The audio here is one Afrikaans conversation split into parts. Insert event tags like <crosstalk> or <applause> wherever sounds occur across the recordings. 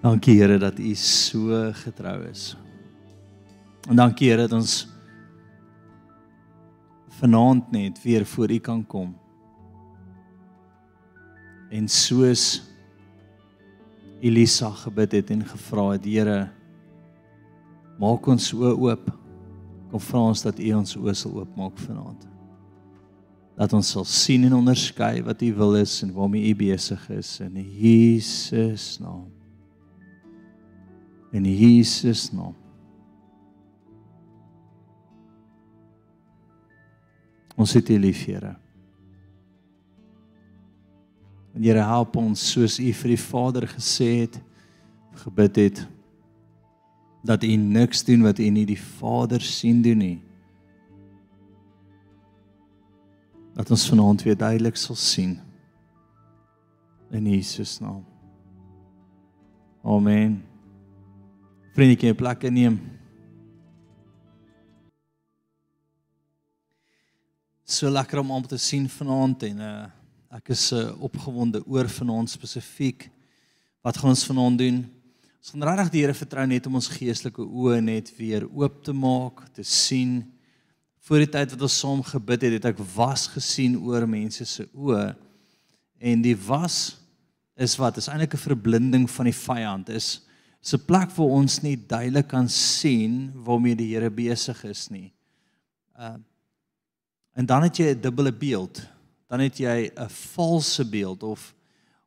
Dankie Here dat U so getrou is. En dankie Here dat ons vanaand net weer voor U kan kom. En soos Elisa gebid het en gevra het, Here, maak ons oë oop. Kom vra ons dat U ons oë sal oopmaak vanaand. Dat ons sal sien en onderskei wat U wil is en waarmee U besig is in Jesus naam. In Jesus naam. Ons het U lief, Here. En Here help ons soos U vir die Vader gesê het, gebid het dat U niks doen wat U nie die Vader sien doen nie. Dat ons vanaand weer duidelik sal sien in Jesus naam. Amen. Vriendjie, plek neem. So lekker om om te sien vanaand en uh ek is uh, opgewonde oor vanaand spesifiek wat gaan ons vanaand doen? Ons gaan regtig die Here vertrou net om ons geestelike oë net weer oop te maak, te sien. Voor die tyd wat ons saam gebid het, het ek was gesien oor mense se oë. En die was is wat is eintlik 'n verblinding van die vyand is. 'n plek waar ons nie duidelik kan sien waarmee die Here besig is nie. Uh en dan het jy 'n dubbele beeld dan het jy 'n valse beeld of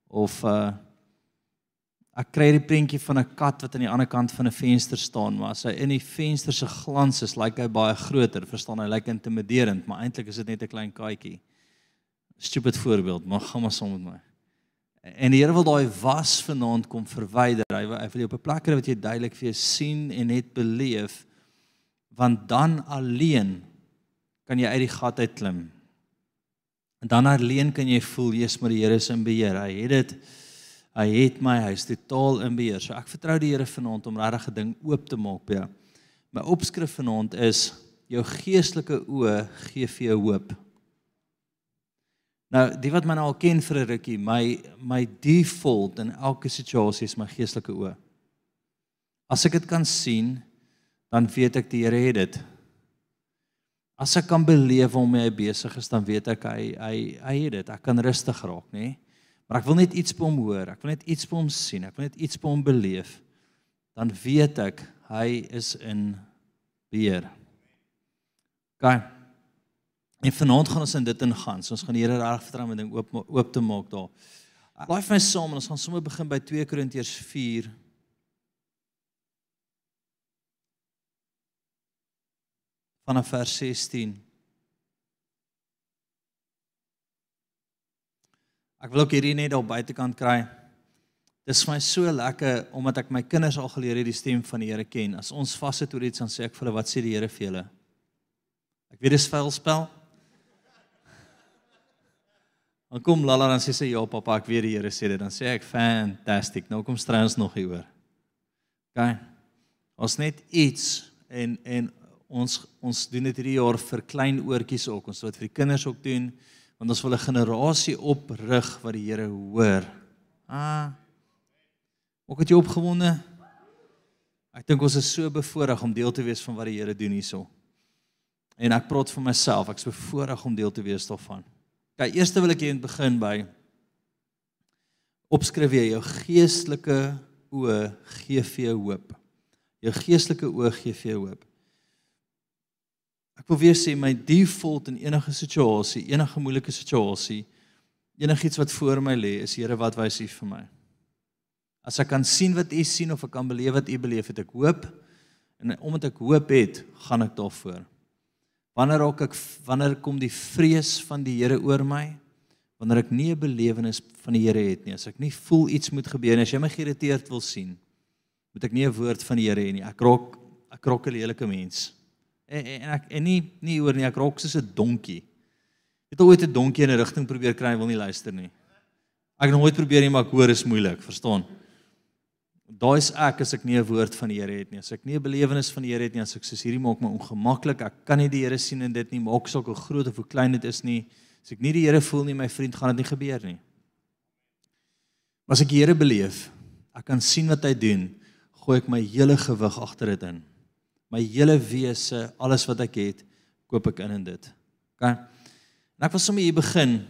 of 'n uh, ek kry die prentjie van 'n kat wat aan die ander kant van 'n venster staan, maar as hy in die venster se glans is, lyk hy baie groter, verstaan hy, lyk intimiderend, maar eintlik is dit net 'n klein katjie. Stupid voorbeeld, maar gaan maar saam met my. En die Here wil daai was vanaand kom verwyder. Hy wil hy wil jou op 'n plek kry wat jy duidelik vir jou sien en net beleef want dan alleen kan jy uit die gat uit klim. En dan alleen kan jy voel jy's maar die Here se in beheer. Hy het dit hy het my huis totaal in beheer. So ek vertrou die Here vanaand om regtig 'n ding oop te maak, ja. My opskrif vanaand is jou geestelike oë gee vir jou hoop. Nou, die wat my nou al ken vir 'n rukkie, my my default in elke situasie is my geestelike oë. As ek dit kan sien, dan weet ek die Here het dit. As ek kan beleef hoe hy besig is, dan weet ek hy hy hy het dit. Ek kan rustig raak, nê? Maar ek wil net iets by hom hoor. Ek wil net iets by hom sien. Ek wil net iets by hom beleef. Dan weet ek hy is in beheer. OK. En vanaand gaan ons in dit ingaan. So ons gaan die Here reg vertrou om ding oop oop te maak daar. Laat my saam en ons gaan sommer begin by 2 Korintiërs 4 vanaf vers 16. Ek wil ook hierdie net op buitekant kry. Dis vir my so lekker omdat ek my kinders al geleer het die stem van die Here ken. As ons vassit oor iets dan sê ek vir hulle wat sê die Here vir julle. Ek weet dis vuil spel. Dan kom Lala dan sê sy ja pappa ek weet die Here sê dit dan sê ek fantastic. Nou kom stry ons nog hieroor. OK. Ons net iets en en ons ons doen dit hierdie jaar vir klein oortjies ook. Ons wat vir die kinders ook doen want ons wil 'n generasie oprig wat die Here hoor. Ah. Ook het jy opgewonde? Ek dink ons is so bevoorreg om deel te wees van wat die Here doen hierso. En ek praat vir myself, ek is bevoorreg om deel te wees daarvan. Kyk, eers wil ek hier begin by opskryf jy jou geestelike oë gee vir jou hoop. Jou geestelike oë gee vir jou hoop. Ek wil weer sê my default in enige situasie, enige moeilike situasie, enigiets wat voor my lê, is Here wat wys U vir my. As ek kan sien wat U sien of ek kan beleef wat U beleef het, ek hoop en omdat ek hoop het, gaan ek daarvoor. Wanneer ook ek wanneer kom die vrees van die Here oor my? Wanneer ek nie 'n belewenis van die Here het nie, as ek nie voel iets moet gebeur nie, as jy my geïrriteerd wil sien, moet ek nie 'n woord van die Here hê nie. Ek rok ek rok 'n lelike mens en en ek en nie nie oor nie ek rok soos 'n donkie. Het al ooit 'n donkie in 'n rigting probeer kry en wil nie luister nie. Ek het nooit probeer nie maar ek hoor is moeilik, verstaan? Daai is ek as ek nie 'n woord van die Here het nie. As ek nie 'n belewenis van die Here het nie, as ek soos hierdie maak my ongemaklik. Ek kan nie die Here sien in dit nie, maak hoe groot of hoe klein dit is nie. As ek nie die Here voel nie, my vriend, gaan dit nie gebeur nie. Maar as ek die Here beleef ek kan sien wat hy doen, gooi ek my hele gewig agter dit in. My hele wese, alles wat ek het, koop ek in in dit. OK. En ek wil sommer hier begin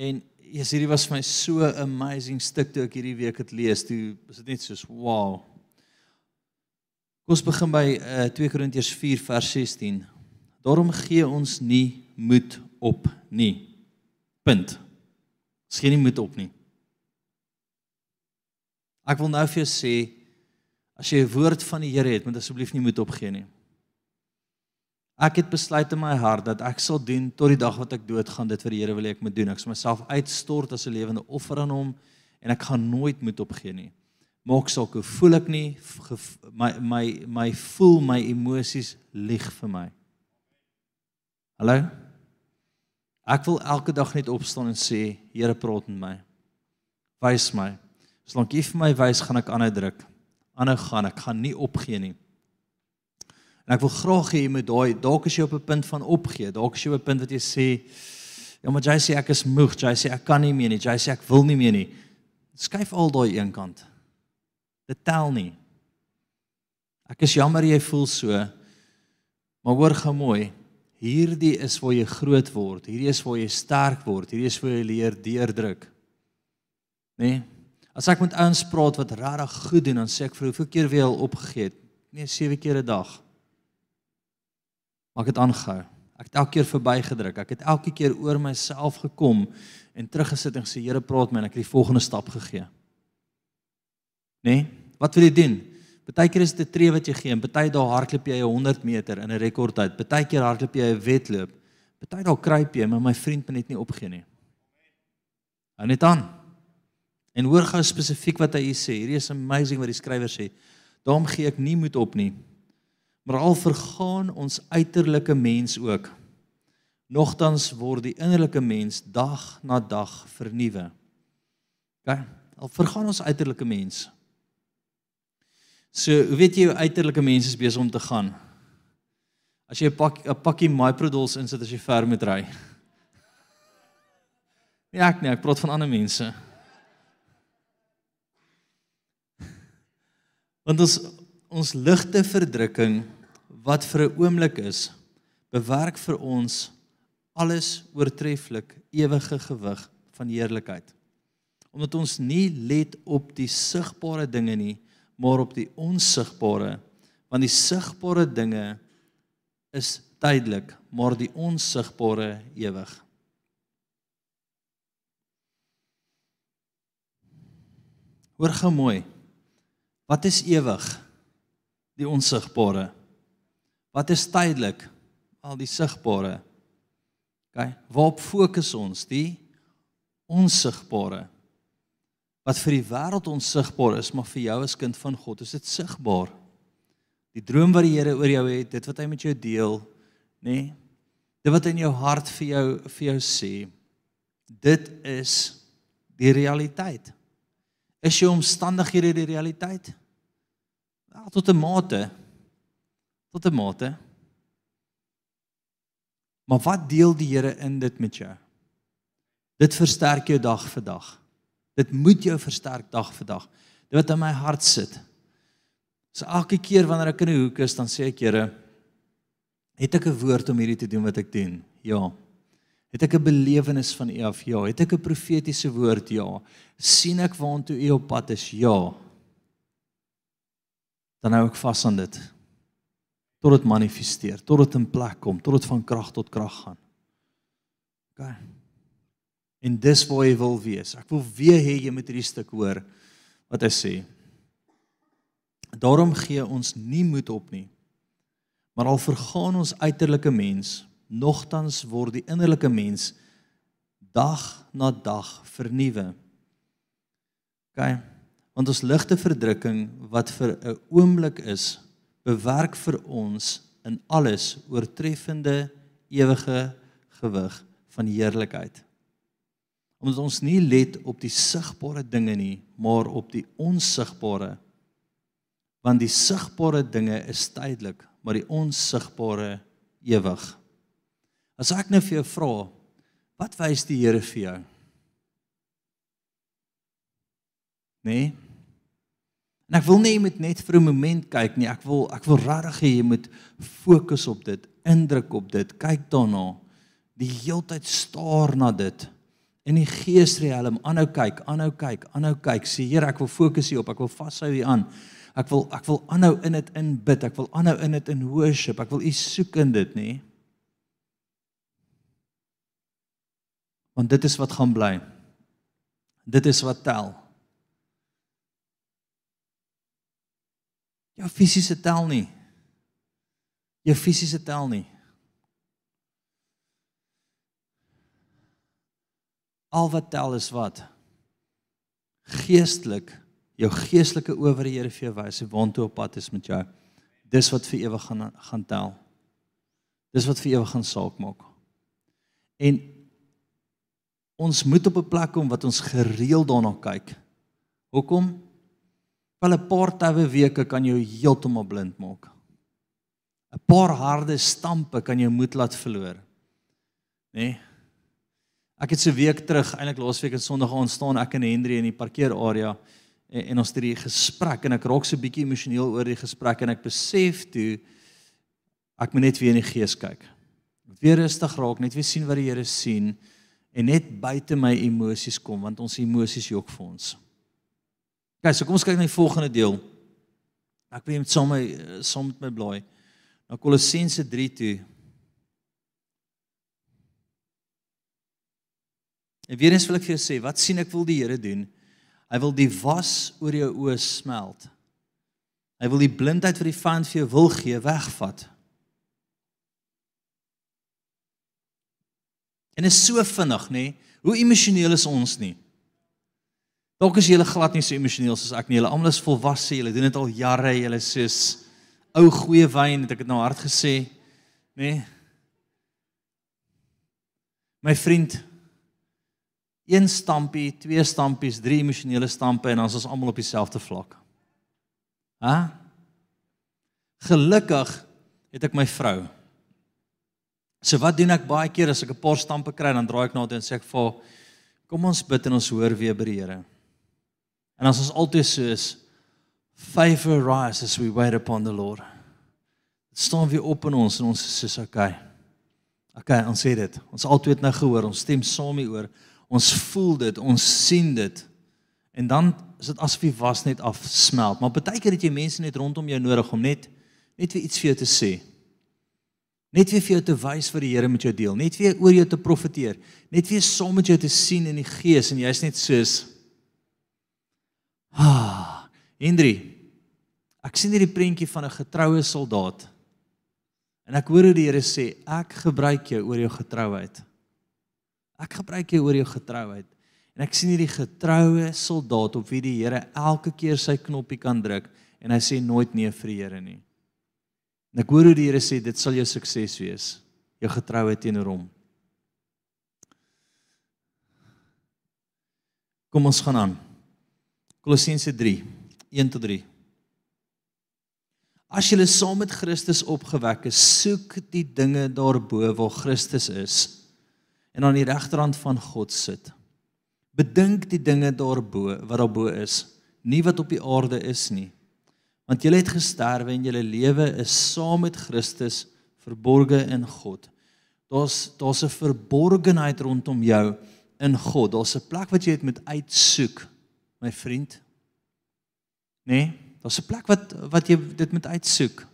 en yes, hierdie was vir my so 'n amazing stuk toe ek hierdie week het lees. Toe was dit net soos wow. Kom ons begin by uh, 2 Korintiërs 4 vers 16. Daarom gee ons nie moed op nie. Punt. Ons gee nie moed op nie. Ek wil nou vir jou sê as jy 'n woord van die Here het, moet asseblief nie moed opgee nie. Ek het besluit in my hart dat ek sal doen tot die dag wat ek doodgaan dit vir die Here wil ek moet doen. Ek sal myself uitstort as 'n lewende offer aan hom en ek gaan nooit moed opgee nie. Maak saak hoe voel ek nie my my my voel my emosies lieg vir my. Hallo? Ek wil elke dag net opstaan en sê, Here, praat met my. Wys my. Solank U vir my wys, gaan ek aanhou druk. Aanhou gaan, ek gaan nie opgee nie. En ek wil graag hê jy moet daai dalk as jy op 'n punt van opgee, dalk as jy op 'n punt wat jy sê, ja, maar jy sê ek is moeg, jy sê ek kan nie meer nie, jy sê ek wil nie meer nie. Skuif al daai een kant. Dit tel nie. Ek is jammer jy voel so. Maar hoor gou mooi, Hierdie is waar jy groot word. Hierdie is waar jy sterk word. Hierdie is waar jy leer deurdruk. Nê? Nee? As ek met ouens praat wat regtig goed doen, dan sê ek vir hoeveel keer wie al opgegee het? Nee, 7 keer 'n dag. Maak dit aangehou. Ek het elke keer verbygedruk. ek het elke keer oor myself gekom en teruggesit en gesê Here praat my en ek het die volgende stap gegee. Nê? Nee? Wat wil jy doen? Partykeer is dit 'n tree wat jy gee en party dae hardloop jy 100 meter in 'n rekordtyd. Partykeer hardloop jy 'n wedloop. Party dae kruip jy, maar my vriend moet net nie opgee nie. Hou net aan. En hoor gou spesifiek wat hy sê. Hierdie is amazing wat die skrywer sê. Daarom gee ek nie moed op nie. Maar al vergaan ons uiterlike mens ook. Nogtans word die innerlike mens dag na dag vernuwe. OK? Al vergaan ons uiterlike mens, So, hoe weet jy hoe uiterlike mense is besig om te gaan? As jy 'n pak 'n pakkie MyProduls insit as jy ver moet ry. <laughs> Nee, ek nee, ek praat van ander mense. <laughs> Want ons ons ligte verdrukking wat vir 'n oomblik is, bewerk vir ons alles oortreffelik ewige gewig van heerlikheid. Omdat ons nie let op die sigbare dinge nie, maar op die onsigbare want die sigbare dinge is tydelik maar die onsigbare ewig. Hoor gou mooi Wat is ewig? Die onsigbare Wat is tydelik al die sigbare OK waarop fokus ons die onsigbare wat vir die wêreld onsigbaar is, maar vir jou as kind van God is dit sigbaar. Die droom wat die Here oor jou het, dit wat hy met jou deel, nê? Nee, dit wat in jou hart vir jou vir jou sê, dit is die realiteit. Is jou omstandighede die realiteit? Wel tot 'n mate. Tot 'n mate. Maar wat deel die Here in dit met jou? Dit versterk jou dag vir dag. Dit moet jou versterk dag vir dag. Dit wat in my hart sit. So elke keer wanneer ek in 'n hoek is, dan sê ek, Here, het ek 'n woord om hierdie te doen wat ek doen? Ja. Het ek 'n belewenis van U af? Ja. Het ek 'n profetiese woord? Ja. sien ek waantoe U op pad is? Ja. Dan hou ek vas aan dit tot dit manifesteer, tot dit in plek kom, tot dit van krag tot krag gaan. OK. En dis waar hy wil wees. Ek wil weer hê jy moet hierdie stuk hoor wat hy sê. Daarom gee ons nie moed op nie. Maar al vergaan ons uiterlike mens, nogtans word die innerlike mens dag na dag vernuwe. OK. Want ons ligte verdrukking wat vir 'n oomblik is, bewerk vir ons in alles oortreffende ewige gewig van heerlikheid omdat ons nie let op die sigbare dinge nie, maar op die onsigbare. Want die sigbare dinge is tydelik, maar die onsigbare ewig. As ek nou vir jou vra, wat wys die Here vir jou? Nee. En ek wil nie jy moet net vir 'n oomblik kyk nie. Ek wil ek wil regtig hê jy moet fokus op dit, indruk op dit, kyk daarna. Die heeltyd staar na dit. In die geesriem aanhou kyk, aanhou kyk, aanhou kyk. Sê Here, ek wil fokus hier op. Ek wil vashou hier aan. Ek wil ek wil aanhou in dit in bid. Ek wil aanhou in dit in worship. Ek wil U soek in dit, nê? Want dit is wat gaan bly. Dit is wat tel. Jou fisiese tel nie. Jou fisiese tel nie. Al wat tel is wat geestelik jou geestelike oor die Here vir jou wys, waantoe op pad is met jou. Dis wat vir ewig gaan gaan tel. Dis wat vir ewig gaan saak maak. En ons moet op 'n plek kom wat ons gereeld daarna kyk. Hoekom? Wel 'n paar tawe weke kan jou heeltemal blind maak. 'n Paar harde stampe kan jou moed laat verloor. Nê? Nee? Ek het so week terug, eintlik laasweek en Sondag ontstaan ek en Henry in die parkeerarea en, en ons het hierdie gesprek en ek raak so bietjie emosioneel oor die gesprek en ek besef toe ek moet net weer in die gees kyk. Weer rustig raak, net weer sien wat die Here sien en net buite my emosies kom want ons emosies jok vir ons. Okay, so kom ons kyk na die volgende deel. Ek wil net saam met saam met my blaai na Kolossense 3 toe. En weer eens wil ek vir jou sê, wat sien ek wil die Here doen? Hy wil die was oor jou oë smelt. Hy wil die blindheid vir die vyand vir jou wil gee wegvat. En is so vinnig, nê? Hoe emosioneel is ons nie? Dalk is julle glad nie so emosioneel soos ek nie. Julle almal is volwasse, julle doen dit al jare, julle is soos ou goeie wyn, het ek dit nou hard gesê, nê? My vriend, een stampie, twee stampies, drie emosionele stampe en dan is ons almal op dieselfde vlak. Hæ? Gelukkig het ek my vrou. So wat doen ek baie keer as ek 'n paar stampe kry, dan draai ek na haar en sê ek vir kom ons bid en ons hoor weer by die Here. En as ons altyd so is, favor rise as we wait upon the Lord. Dit staan weer op in ons en ons sê so okay. Okay, ons sê dit. Ons altyd het nou gehoor, ons stem saam hieroor. Ons voel dit, ons sien dit. En dan is dit asof die was net afsmelt. Maar baie keer het jy mense net rondom jou nodig om net net weer iets vir jou te sê. Net weer vir jou te wys wat die Here met jou deel, net weer oor jou te profeteer, net weer saam met jou te sien in die gees en jy's net soos Hendri. Ek sien hierdie prentjie van 'n getroue soldaat. En ek hoor hoe die Here sê, ek gebruik jou oor jou getrouheid. Ek gebruik jou oor jou getrouheid. En ek sien hierdie getroue soldaat op wie die Here elke keer sy knoppie kan druk en hy sê nooit nee vir die Here nie. En ek hoor hoe die Here sê dit sal jou sukses wees, jou getrouheid teenoor hom. Kom ons gaan aan. Kolossense 3, 1 tot 3. As jy saam met Christus opgewek is, soek die dinge daarbo waar Christus is en aan die regterhand van God sit. Bedink die dinge daarbo wat daarbo is, nie wat op die aarde is nie. Want jy het gesterwe en jou lewe is saam met Christus verborge in God. Daar's daar's 'n verborgenheid rondom jou in God. Daar's 'n plek wat jy het met uitsoek, my vriend. Nee, daar's 'n plek wat wat jy dit moet uitsoek.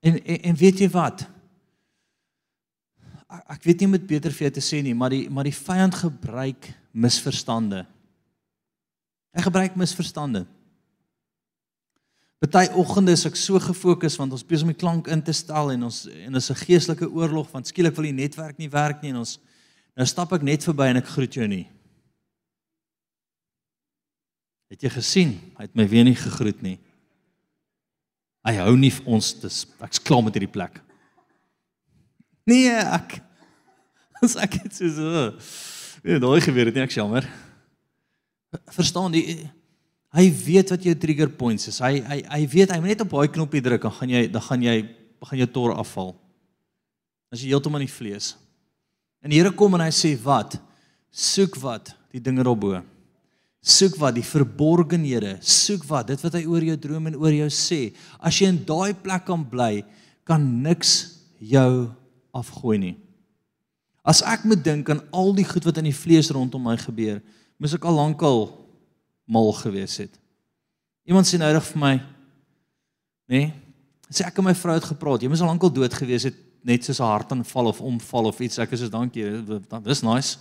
En en, en weet jy wat? ek weet nie met beter vir jou te sê nie, maar die maar die vyand gebruik misverstande. Hy gebruik misverstande. Party oggende is ek so gefokus want ons besig om die klank in te stel en ons en is 'n geestelike oorlog want skielik wil die netwerk nie werk nie en ons nou stap ek net verby en ek groet jou nie. Het jy gesien? Hy het my weer nie gegroet nie. Hy hou nie vir ons dis ek's klaar met hierdie plek. Nee, ek <laughs> as ek dit so so. Nee, daai gebeur dit nie ek jammer. Verstaan jy? Hy weet wat jou trigger points is. Hy hy hy weet hy moet net op daai knoppie druk dan gaan jy dan gaan jy gaan jou tor afval. As jy heeltemal in die vlees. En die Here kom en hy sê wat? Soek wat? Die dinge daarbo. Soek wat die verborgenhede, soek wat dit wat hy oor jou droom en oor jou sê. As jy in daai plek kan bly, kan niks jou afgooi nie. As ek moet dink aan al die goed wat in die vlees rondom my gebeur, moes ek al lankal mal gewees het. Iemand sê noudig vir my, nê? Nee, sê ek en my vrou het gepraat, jy moes al lankal dood gewees het net soos 'n hartaanval of omval of iets. Ek is so dankie. Dis nice.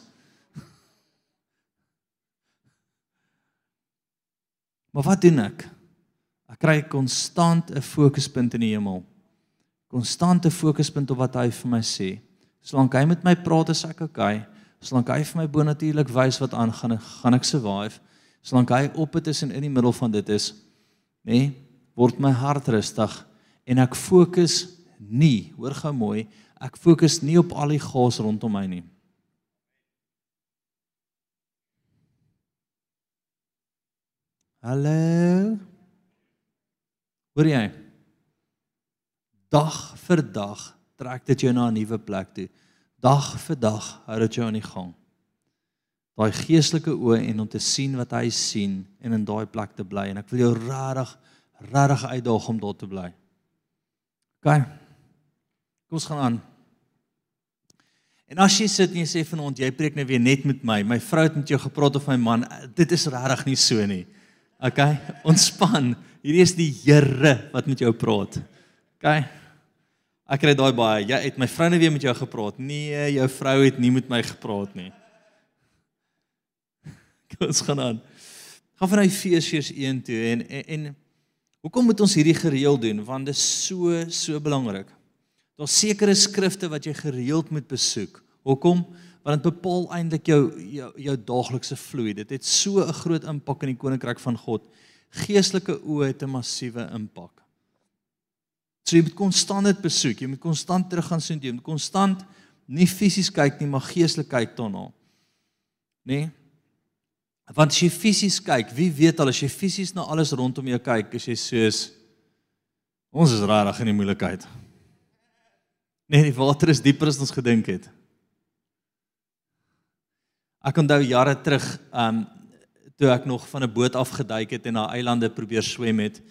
Maar wat doen ek? Ek kry konstant 'n fokuspunt in die hemel. Konstante fokuspunt op wat hy vir my sê. Solank hy met my praat, is ek okay. Solank hy vir my bonatuurlik wys wat aangaan, gaan ek survive. Solank hy op dit is en in die middel van dit is, nê, nee, word my hart rustig en ek fokus nie, hoor gou mooi, ek fokus nie op al die gas rondom my nie. Hallo. Hoor jy? Dag vir dag trek dit jou na 'n nuwe plek toe. Dag vir dag hou dit jou aan die gang. Daai geestelike oë en om te sien wat hy sien en in daai plek te bly en ek wil jou regtig regtig uitdaag om daar te bly. OK. Kom ons gaan aan. En as jy sit en jy sê vanaand jy preek nou weer net met my, my vrou het met jou gepraat of my man, dit is regtig nie so nie. OK, ontspan. Hierdie is die Here wat met jou praat. OK. Ek kry daai baie. Jy het my vrou nou weer met jou gepraat. Nee, jou vrou het nie met my gepraat nie. <laughs> Ons gaan aan. Gaan van Efesiërs 1 toe en en, en hoekom moet ons hierdie gereeld doen? Want dit is so so belangrik. Daar's sekere skrifte wat jy gereeld moet besoek. Hoekom? Want dit bepaal eintlik jou jou jou daaglikse vloei. Dit het so 'n groot impak in die koninkryk van God. Geestelike oë het 'n massiewe impak. So jy moet konstant dit besoek. Jy moet konstant terug gaan sien, jy moet konstant nie fisies kyk nie, maar geestelik kyk daarna. Nê? Nee? Want as jy fisies kyk, wie weet al as jy fisies na alles rondom jou kyk, as jy soos ons is regtig in die moeilikheid. Nee, die water is dieper as ons gedink het. Ek onthou jare terug, ehm um, toe ek nog van 'n boot af geduik het en na eilande probeer swem het.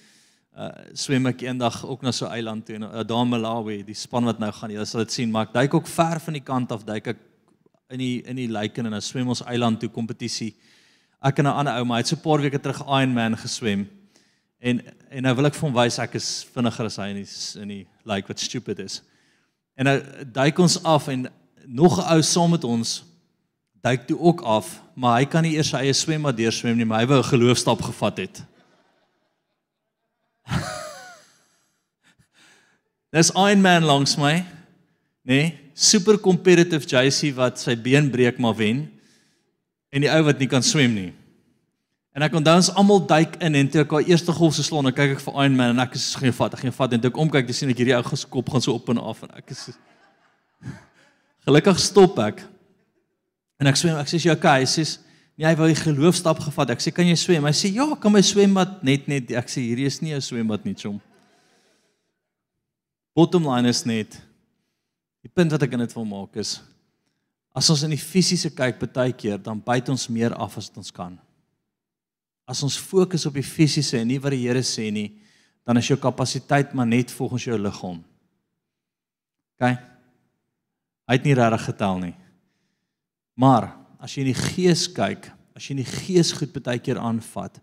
Uh swem ek eendag ook na so 'n eiland toe, uh, daar in Malawi, die span wat nou gaan, jy sal dit sien, maar ek duik ook ver van die kant af, duik ek in die in die lake en dan swem ons eiland toe kompetisie. Ek en 'n ander ou, maar hy het so 'n paar weke terug Ironman geswem. En en nou wil ek vir hom wys ek is vinniger as hy in die in die lake wat stupid is. En nou duik ons af en nog 'n ou saam met ons duik toe ook af, maar hy kan nie eers sy eie swembad deurswem nie, maar hy wou 'n geloofstap gevat het. <laughs> Dis Iron Man langs my, nê? Nee, super competitive JC wat sy been breek maar wen en die ou wat nie kan swem nie. En ek onthou ons almal duik in en toe ek al eerste golf se slaan, kyk ek vir Iron Man en ek is geen vat, ek geen vat en toe ek omkyk te sien ek hierdie ou geskop gaan so op en af en ek is <laughs> Gelukkig stop ek. En ek swem, ek sê okay, hy sê nee, hy wou 'n geloofstap gevat. Ek sê kan jy swem? Hy sê ja, kan my swembad net net ek sê hierdie is nie 'n swembad nie, chom. Bottom line is net die punt wat ek in dit wil maak is as ons in die fisiese kyk baie keer dan byt ons meer af as wat ons kan. As ons fokus op die fisiese en nie wat die Here sê nie, dan is jou kapasiteit maar net volgens jou liggaam. OK? Hy het nie regtig getel nie. Maar as jy in die gees kyk, as jy in die gees goed baie keer aanvat,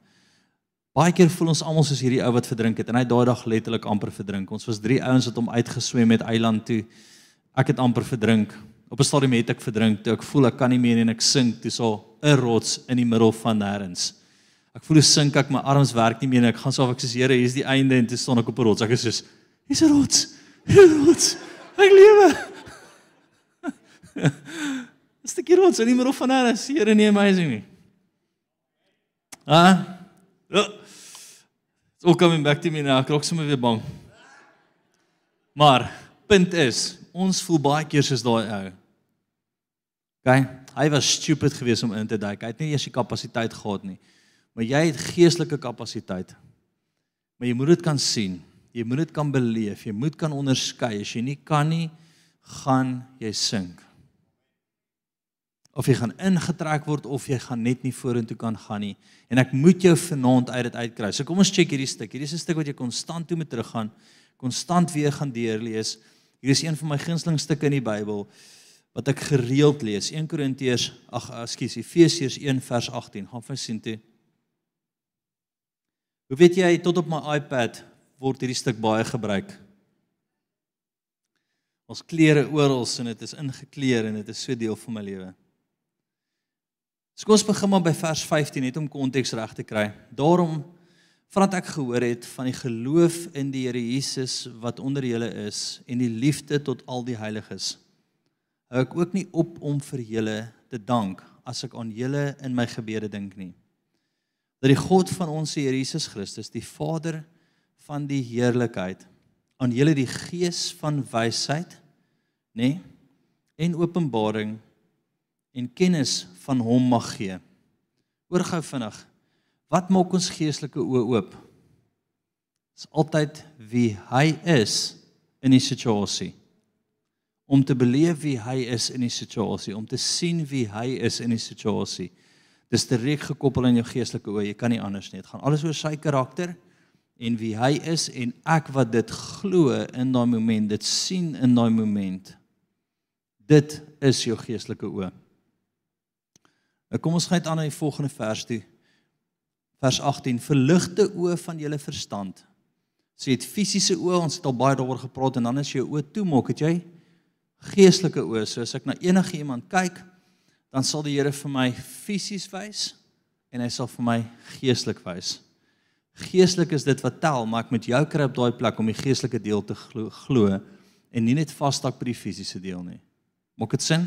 baie keer voel ons almal soos hierdie ou wat verdrink het en hy daai dag letterlik amper verdrink. Ons was drie ouens wat hom uitgeswem het eiland toe. Ek het amper verdrink. Op 'n stadium het ek verdrink toe ek voel ek kan nie meer en ek sink toe so 'n rots in die middel van nêrens. Ek voel hoe sink ek, my arms werk nie meer en ek gaan so of ek sê Here, hier's die einde en toe staan ek op 'n rots. Ek is soos hier's 'n rots. Hier's 'n rots. Ek lewe. <laughs> 'n stukkie rots in die middel van alles. Here nie amazing nie. Ah. Ja. It's all coming back to me now. Ek raak sommer weer bang. Maar punt is, ons voel baie keer soos daai ou. OK? Hy was stupid geweest om in te duik. Hy het nie eers die kapasiteit gehad nie. Maar jy het geestelike kapasiteit. Maar jy moet dit kan sien. Jy moet dit kan beleef. Jy moet kan onderskei. As jy nie kan nie, gaan jy sink. Of jy gaan ingetrek word of jy gaan net nie vorentoe kan gaan nie. En ek moet jou vanaand uit dit uitkry. So kom ons check hierdie stuk. Hierdie is 'n stuk wat jy konstant toe moet teruggaan, konstant weer gaan deurlees. Hier is een van my gunsteling stukke in die Bybel wat ek gereeld lees. 1 Korintiërs, ag, ekskuus, Efesiërs 1 vers 18. Gaan vir sien toe. Hoe weet jy tot op my iPad word hierdie stuk baie gebruik? Ons klere oral en dit is ingekleer en dit is so deel van my lewe. Kom ons begin maar by vers 15 net om konteks reg te kry. Daarom vandat ek gehoor het van die geloof in die Here Jesus wat onder julle is en die liefde tot al die heiliges. Hou ek ook nie op om vir julle te dank as ek aan julle in my gebede dink nie. Dat die God van ons Here Jesus Christus, die Vader van die heerlikheid, aan julle die gees van wysheid, nê, nee, en openbaring en kennis van hom mag gee. Oor gou vinnig. Wat maak ons geestelike oë oop? Dis altyd wie hy is in die situasie. Om te beleef wie hy is in die situasie, om te sien wie hy is in die situasie. Dis direk gekoppel aan jou geestelike oë. Jy kan nie anders nie. Dit gaan alles oor sy karakter en wie hy is en ek wat dit glo in daai oomblik, dit sien in daai oomblik. Dit is jou geestelike oë. Nou kom ons gaan aan na die volgende vers toe. Vers 18: Verligte oë van julle verstand. Sê dit fisiese oë, ons het al baie daaroor gepraat en dan as jy jou oë toemaak, het jy geestelike oë. So as ek na enige iemand kyk, dan sal die Here vir my fisies wys en hy sal vir my geestelik wys. Geestelik is dit wat tel, maar ek moet jou kry op daai plek om die geestelike deel te glo, glo en nie net vasstak by die fisiese deel nie. Maak dit sin?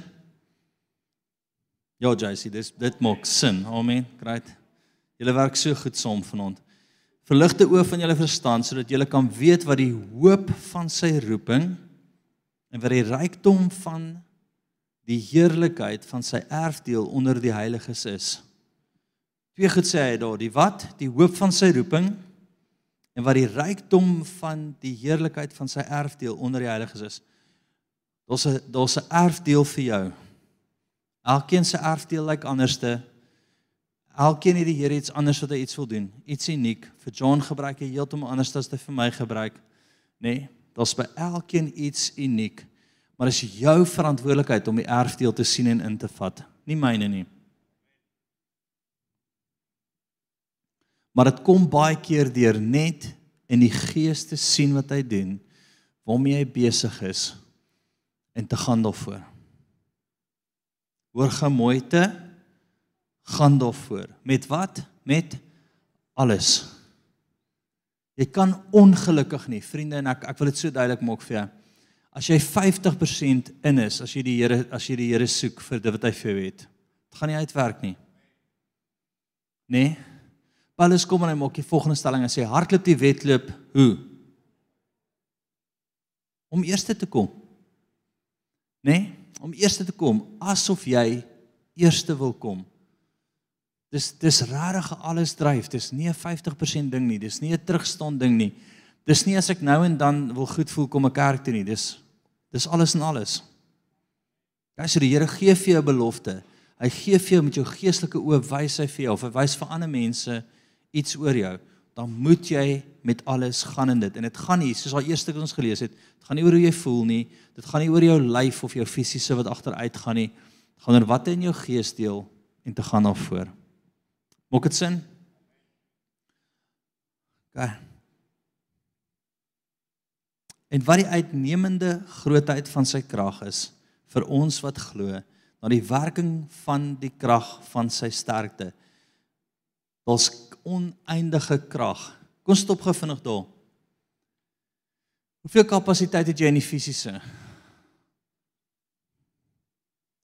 Ja, JC, dis dit maak sin. Amen. Great. Julle werk so goed saam vanaand. Verligte oë van julle verstand sodat julle kan weet wat die hoop van sy roeping en wat die rykdom van die heerlikheid van sy erfdeel onder die heiliges is. Twee goed sê hy daar, die wat, die hoop van sy roeping en wat die rykdom van die heerlikheid van sy erfdeel onder die heiliges is. Daar's 'n daar's 'n erfdeel vir jou. Elkeen se erfdeel lyk anderste. Elkeen het die Here iets anders wat hy iets wil doen. Iets uniek. Vir John gebruik hy heeltemal anders as wat hy vir my gebruik. Nê? Nee, Daar's by elkeen iets uniek. Maar dit is jou verantwoordelikheid om die erfdeel te sien en in te vat, nie myne nie. Maar dit kom baie keer deur net in die gees te sien wat hy doen, waarmee hy besig is en te gaan daarvoor hoor gou mooi te gaan daarvoor. Met wat? Met alles. Jy kan ongelukkig nie, vriende en ek ek wil dit so duidelik maak vir jou. As jy 50% in is, as jy die Here as jy die Here soek vir dit wat hy vir jou het, dit gaan nie uitwerk nie. Nee. Paulus kom en hy maak die volgende stelling en sê hardloop die wedloop hoe? Om eerste te kom. Nee om eerste te kom asof jy eerste wil kom. Dis dis regtig alles dryf. Dis nie 'n 50% ding nie. Dis nie 'n terugstaan ding nie. Dis nie as ek nou en dan wil goed voel kom 'n kerk toe nie. Dis dis alles en alles. Kyk, so die Here gee vir jou belofte. Hy gee vir jou met jou geestelike oë wys hy vir jou of hy wys vir ander mense iets oor jou dan moet jy met alles gaan in dit. En dit gaan nie soos al eerste wat ons gelees het, dit gaan nie oor hoe jy voel nie. Dit gaan nie oor jou lyf of jou fisiese wat agteruit gaan nie. Dit gaan oor wat in jou gees deel en te gaan na voor. Maak dit sin? OK. En wat die uitnemende grootheid van sy krag is vir ons wat glo, na die werking van die krag van sy sterkte. Daar's oneindige krag. Kom stop gou vinnig daar. Hoeveel kapasiteit het jy in die fisiese?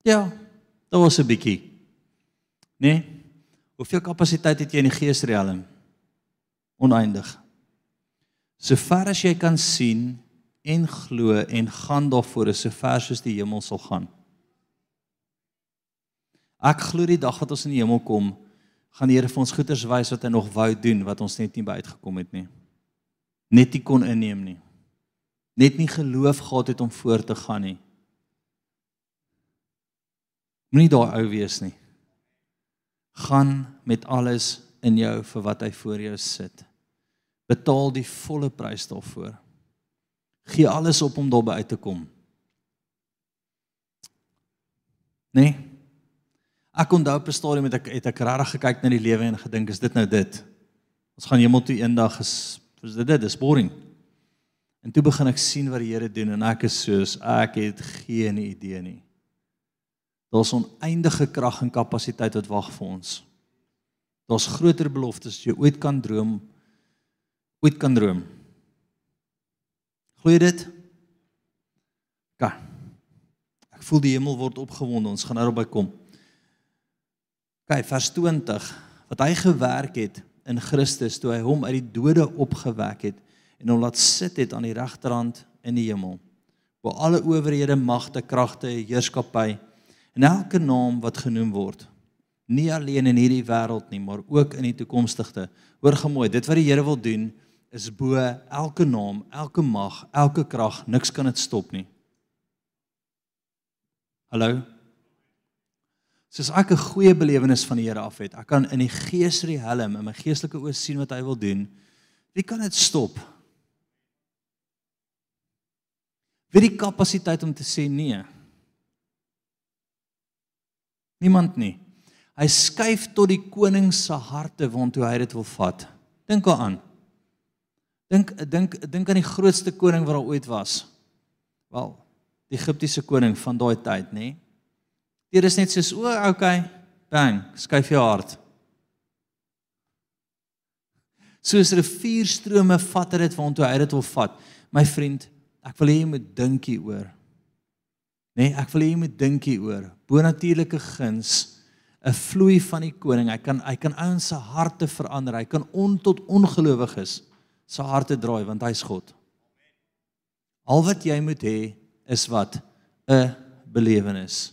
Ja, daar was 'n bietjie. Nee. Hoeveel kapasiteit het jy in die geesriem? Oneindig. Sover as jy kan sien en glo en gaan daarvoor is sover soos die hemel sal gaan. Ek glo die dag wat ons in die hemel kom, gaan die Here vir ons goeders wys wat hy nog wou doen wat ons net nie by uitgekom het nie. Net nie kon inneem nie. Net nie geloof gehad het om voort te gaan nie. Moenie daai ou wees nie. Gaan met alles in jou vir wat hy voor jou sit. Betaal die volle prys daarvoor. Gee alles op om daarby uit te kom. Nee. Ek onthou op 'n stadium het ek het ek regtig gekyk na die lewe en gedink is dit nou dit? Ons gaan hemel toe eendag is is dit dit is boring. En toe begin ek sien wat die Here doen en ek is soos ek het geen idee nie. Daar's oneindige krag en kapasiteit wat wag vir ons. Daar's groter beloftes as jy ooit kan droom. Ooit kan droom. Glo jy dit? Ja. Ek voel die hemel word opgewonde. Ons gaan nou daarby kom. Kyk, vers 20 wat hy gewerk het in Christus toe hy hom uit die dode opgewek het en hom laat sit het aan die regterhand in die hemel. Waar alle owerhede, magte, kragte, heerskappy en elke naam wat genoem word, nie alleen in hierdie wêreld nie, maar ook in die toekomstige. Hoor gemooi, dit wat die Here wil doen is bo elke naam, elke mag, elke krag, niks kan dit stop nie. Hallo. Soos ek 'n goeie belewenis van die Here af het, ek kan in die gees ry helm in my geestelike oë sien wat hy wil doen. Wie kan dit stop? Wie die kapasiteit om te sê nee? Niemand nie. Hy skuif tot die koning se harte waartoe hy dit wil vat. Dink daaraan. Dink dink dink aan die grootste koning wat daar ooit was. Wel, die Egiptiese koning van daai tyd, nê? Dit is net soos o, okay, bang, skuif jou hart. Soos rivierstrome vat dit waartoe hy dit wil vat. My vriend, ek wil hê jy moet dink hieroor. Nê, nee, ek wil hê jy moet dink hieroor. Bonatuurlike guns 'n vloei van die koning. Hy kan hy kan ouens se harte verander. Hy kan on tot ongelowiges se harte draai want hy's God. Al wat jy moet hê is wat 'n belewenis,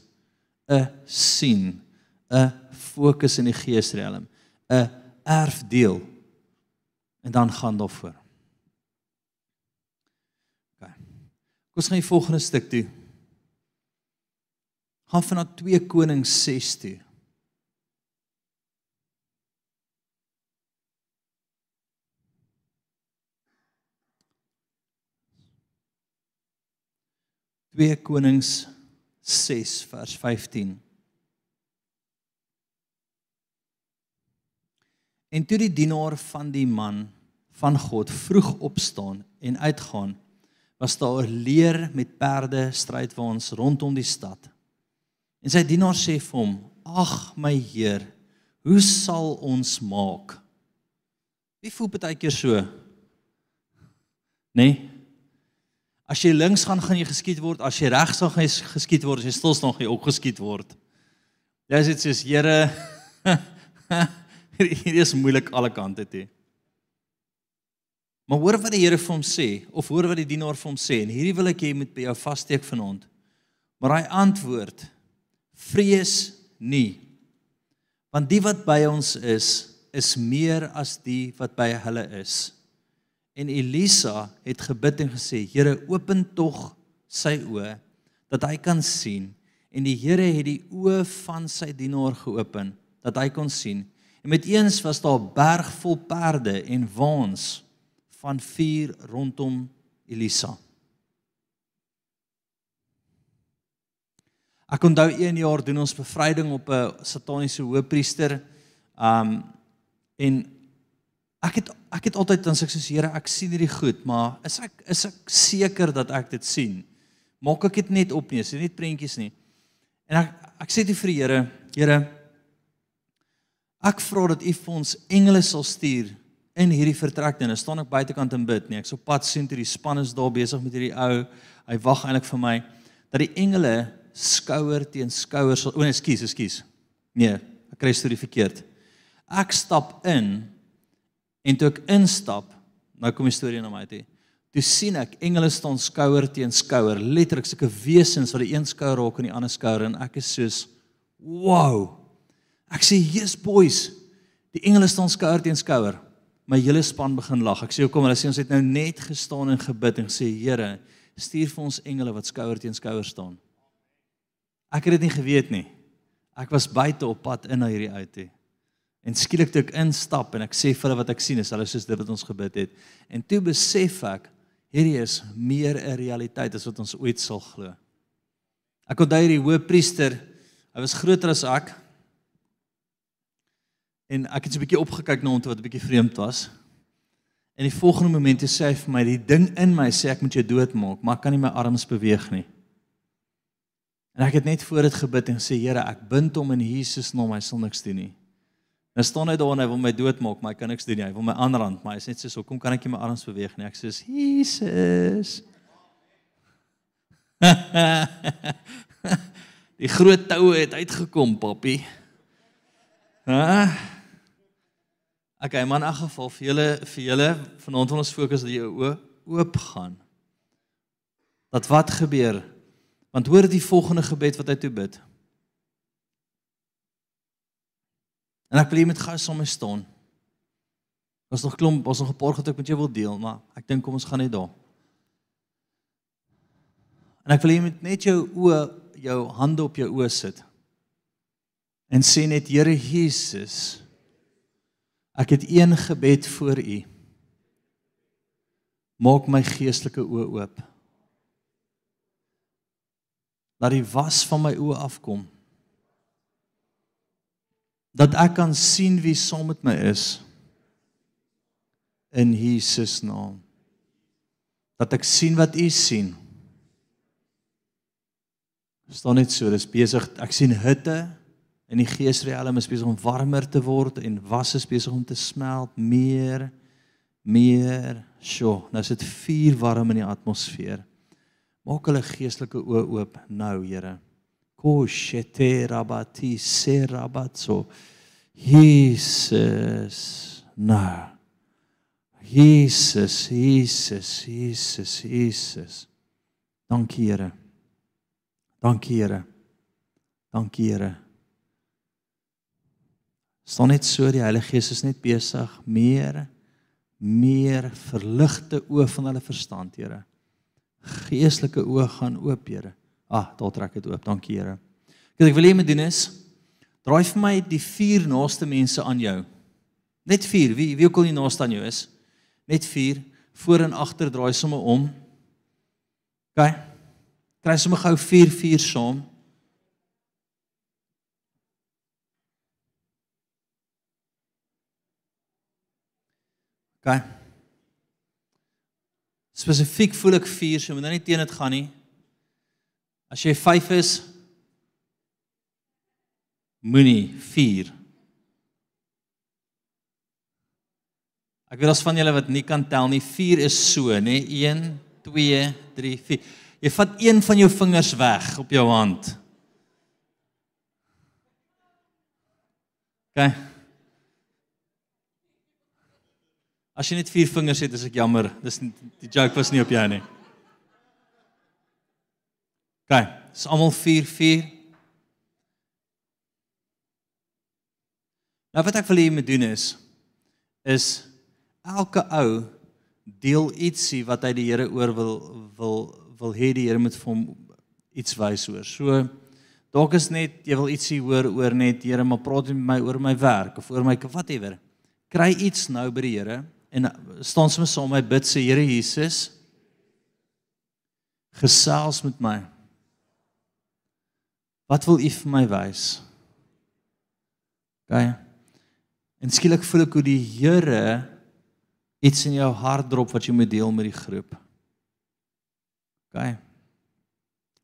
'n sien, 'n fokus in die geesriem, 'n erfdeel en dan gaan daarvoor. OK. Kom ons gaan die volgende stuk toe. Gaan van na 2 Konings 6 toe. 2 Konings 6 vers 15. En toe die dienaar van die man van God vroeg opstaan en uitgaan, was daar leer met perde strydwaans rondom die stad. En sy dienaar sê vir hom: "Ag my Heer, hoe sal ons maak?" Wie voel baie keer so? Nee. As jy links gaan, gaan jy geskiet word. As jy regs gaan, gaan jy geskiet word. As jy stil staan, gaan jy ook geskiet word. Jy sê soos Here, <laughs> hier is moeilik alle kante toe. Maar hoor wat die Here vir hom sê of hoor wat die dienaar vir hom sê en hierdie wil ek hê moet by jou vassteek vanaand. Maar hy antwoord: Vrees nie. Want die wat by ons is, is meer as die wat by hulle is. En Elisa het gebid en gesê: "Here, open tog sy oë dat hy kan sien." En die Here het die oë van sy dienaar geopen dat hy kon sien. En met eens was daar 'n berg vol perde en waans van vuur rondom Elisa. Ek onthou een jaar doen ons bevryding op 'n sataniese hoëpriester. Um en ek het ek het altyd dan sê soos Here, ek sien hierdie goed, maar is ek is ek seker dat ek dit sien? Maak ek dit net op nie, is dit net prentjies nie. En ek ek sê dit vir die Here, Here, ek vra dat U vir ons engele sal stuur in hierdie vertrek dan staan ek buitekant en bid nie. Ek so pad sien toe die span is daar besig met hierdie ou. Hy wag eintlik vir my dat die engele skouer teen skouer sal. O, nee, ekskuus, ekskuus. Nee, ek kry storie verkeerd. Ek stap in En toe ek instap, nou kom die storie na my toe. Toe sien ek engele staan skouer teen skouer, letterlik sulke wesens wat die een skouer raak aan die ander skouer en ek is soos wow. Ek sê, "Yes boys." Die engele staan skouer teen skouer. My hele span begin lag. Ek sê, "Hoekom?" Hulle sê ons het nou net gestaan en gebid en gesê, "Here, stuur vir ons engele wat skouer teen skouer staan." Ek het dit nie geweet nie. Ek was buite op pad in na hierdie auto. En skielik toe ek instap en ek sê vir hulle wat ek sien is hulle soos dit wat ons gebid het. En toe besef ek hierdie is meer 'n realiteit as wat ons ooit sal glo. Ek onthou hierdie hoëpriester, hy was groter as ek. En ek het so 'n bietjie opgekyk na hom toe wat 'n bietjie vreemd was. En die volgende oomblik sê hy vir my, die ding in my sê ek moet jou doodmaak, maar ek kan nie my arms beweeg nie. En ek het net voor dit gebid en sê Here, ek bind hom in Jesus naam, hy sal niks doen nie. Nou staan hy daar en hy wil my doodmaak, maar hy kan niks doen nie. Hy wil my aanrand, maar hy sê net so, "Kom kan ek nie my arms beweeg nie." Ek sê, "Jesus." <laughs> Die groot toue het uitgekom, papi. Hæ? Okay, man, in elk geval vir julle vir julle vanaand wil ons fokus dat jou oë oop gaan. Dat wat gebeur? Want hoor die volgende gebed wat hy toe bid. En ek wil jy met gou saam staan. Ons nog klomp, ons nog 'n paar goed ek met jou wil deel, maar ek dink kom ons gaan net daar. En ek wil jy met net jou oë, jou hande op jou oë sit. En sê net Here Jesus, ek het een gebed vir U. Maak my geestelike oë oop. Laat die was van my oë afkom dat ek kan sien wie saam met my is in Jesus naam. Dat ek sien wat U sien. staan net so, dis besig ek sien hitte in die geesriem is besig om warmer te word en was is besig om te smelt meer meer. Sjoe, nou is dit vuur warm in die atmosfeer. Maak hulle geestelike oë oop nou, Here. Koshete rabati serabatso. Jesus. Nou. Jesus, Jesus, Jesus, Jesus. Dankie, Here. Dankie, Here. Dankie, Here. Staan net so die Heilige Gees is net besig meer meer verligte oë van hulle verstand, Here. Geestelike oë gaan oop, Here. Ah, daar trek dit oop. Dankie, Here. Wat ek wil hê jy moet doen is draai vir my die vier naaste mense aan jou. Net vier. Wie wie ook al die naaste aan jou is. Net vier voor en agter draai sommer om. OK. Kry sommer gou 4 4 saam. OK. Spesifiek voel ek 4, so moet nou nie teen dit gaan nie. As jy 5 is, moenie 4. Ek weet as van julle wat nie kan tel nie, 4 is so, nê? 1 2 3 4. Jy vat een van jou vingers weg op jou hand. OK. As jy net 4 vingers het, is ek jammer. Dis die joke was nie op jou nie. OK, dis almal 4 4. Nou wat ek wil hê jy moet doen is is elke ou deel ietsie wat hy die Here oor wil wil wil hê die Here moet vir hom iets wys oor. So dalk is net jy wil ietsie hoor oor net Here, maar praat met my oor my werk of oor my whatever. Kry iets nou by die Here en staan soms saam met my bid sê Here Jesus gesels met my. Wat wil U vir my wys? OK. En skielik voel ek hoe die Here iets in jou hart drop wat jy moet deel met die groep. OK.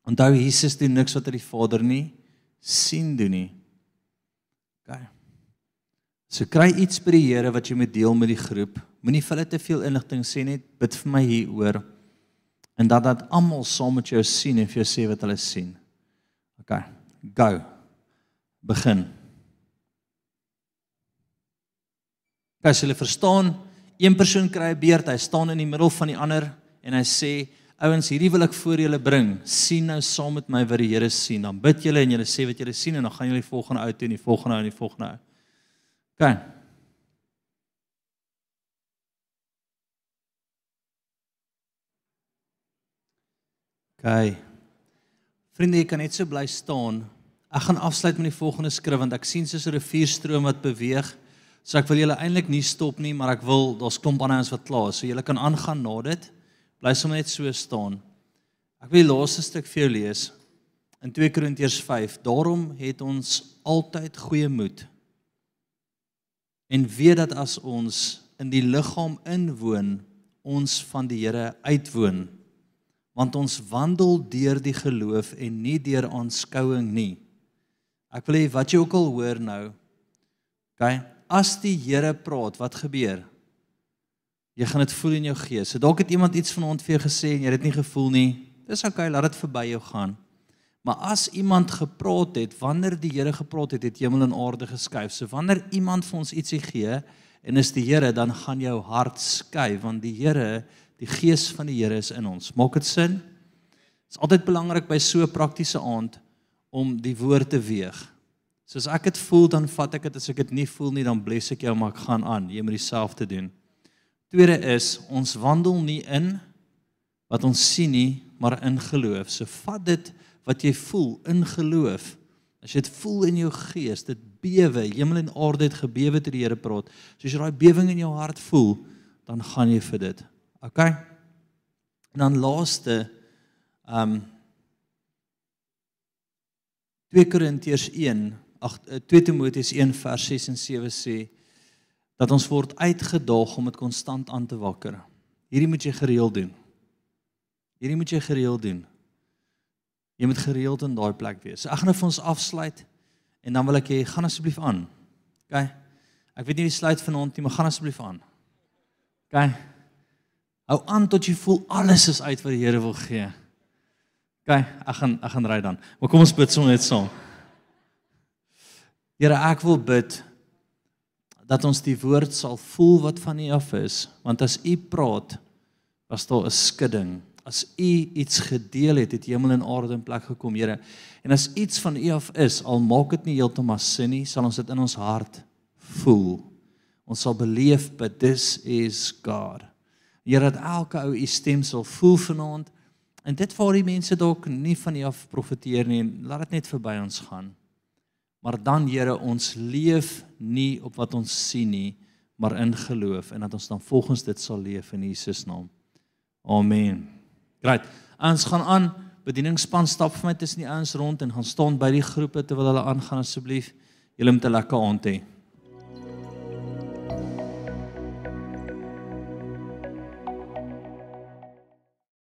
Onthou Jesus doen niks wat hy die Vader nie sien doen nie. OK. So kry iets by die Here wat jy moet deel met die groep. Moenie vir hulle te veel inligting sê net bid vir my hieroor en dat dat almal saam met jou sien en vir jou sê wat hulle sien. OK. Go. Begin. As jy verstaan, een persoon kry 'n beerd, hy staan in die middel van die ander en hy sê, "Ouens, hierdie wil ek voor julle bring. Sien nou saam met my wat die Here sien. Dan bid julle en julle sê wat julle sien en dan gaan julle die volgende ou toe en die volgende ou en die volgende ou." OK. OK. Vriende, jy kan net so bly staan. Ek gaan afsluit met die volgende skrif want ek sien soos 'n rivierstroom wat beweeg. So ek wil julle eintlik nie stop nie, maar ek wil daar's klomp ander ons wat klaar is. So julle kan aangaan na dit. Bly sommer net so staan. Ek wil die laaste stuk vir jou lees in 2 Korintiërs 5. Daarom het ons altyd goeie moed. En weet dat as ons in die liggaam inwoon, ons van die Here uitwoon. Want ons wandel deur die geloof en nie deur aanskouing nie. Ek wil hê wat jy ook al hoor nou. OK, as die Here praat, wat gebeur? Jy gaan dit voel in jou gees. So dalk het iemand iets vanaand vir jou gesê en jy het dit nie gevoel nie. Dis okay, laat dit verby jou gaan. Maar as iemand gepraat het, wanneer die Here gepraat het, het hemel en aarde geskuif. So wanneer iemand vir ons ietsie gee en is die Here, dan gaan jou hart skuif want die Here, die gees van die Here is in ons. Maak dit sin? Dit is altyd belangrik by so 'n praktiese aand om die woord te weeg. So as ek dit voel, dan vat ek dit. As ek dit nie voel nie, dan bless ek jou, maar ek gaan aan. Jy moet dieselfde doen. Tweede is ons wandel nie in wat ons sien nie, maar in geloof. So vat dit wat jy voel in geloof. As jy dit voel in jou gees, dit bewe, hemel en aarde het gebewe toe die Here praat. So as jy daai bewing in jou hart voel, dan gaan jy vir dit. OK? En dan laaste ehm um, 2 Korintiërs 1 8 2 Timoteus 1 vers 6 en 7 sê dat ons word uitgedaag om dit konstant aan te wakker. Hierdie moet jy gereeld doen. Hierdie moet jy gereeld doen. Jy moet gereeld in daai plek wees. Ek gaan nou vir ons afsluit en dan wil ek hê gaan asseblief aan. OK. Ek weet nie wie sluit vanaand nie, maar gaan asseblief aan. OK. Hou aan tot jy voel alles is uit wat die Here wil gee. OK, ek gaan ek gaan ry dan. Maar kom ons bid sommer net saam. Here, ek wil bid dat ons die woord sal voel wat van U af is, want as U praat, was daar 'n skudding. As U iets gedeel het, het hemel en aarde in plek gekom, Here. En as iets van U af is, al maak dit nie heeltemal sin nie, sal ons dit in ons hart voel. Ons sal beleef but this is God. Here dat elke ou U stem sal voel vanaand. En dit vir die mense dalk nie van U af profeteer nie, laat dit net verby ons gaan. Maar dan Here, ons leef nie op wat ons sien nie, maar in geloof en dat ons dan volgens dit sal leef in Jesus naam. Amen. Great. Ons gaan aan bedieningspan stap vir my tussen die ouens rond en gaan staan by die groepe terwyl hulle aangaan asseblief. Julle moet 'n lekker aand hê.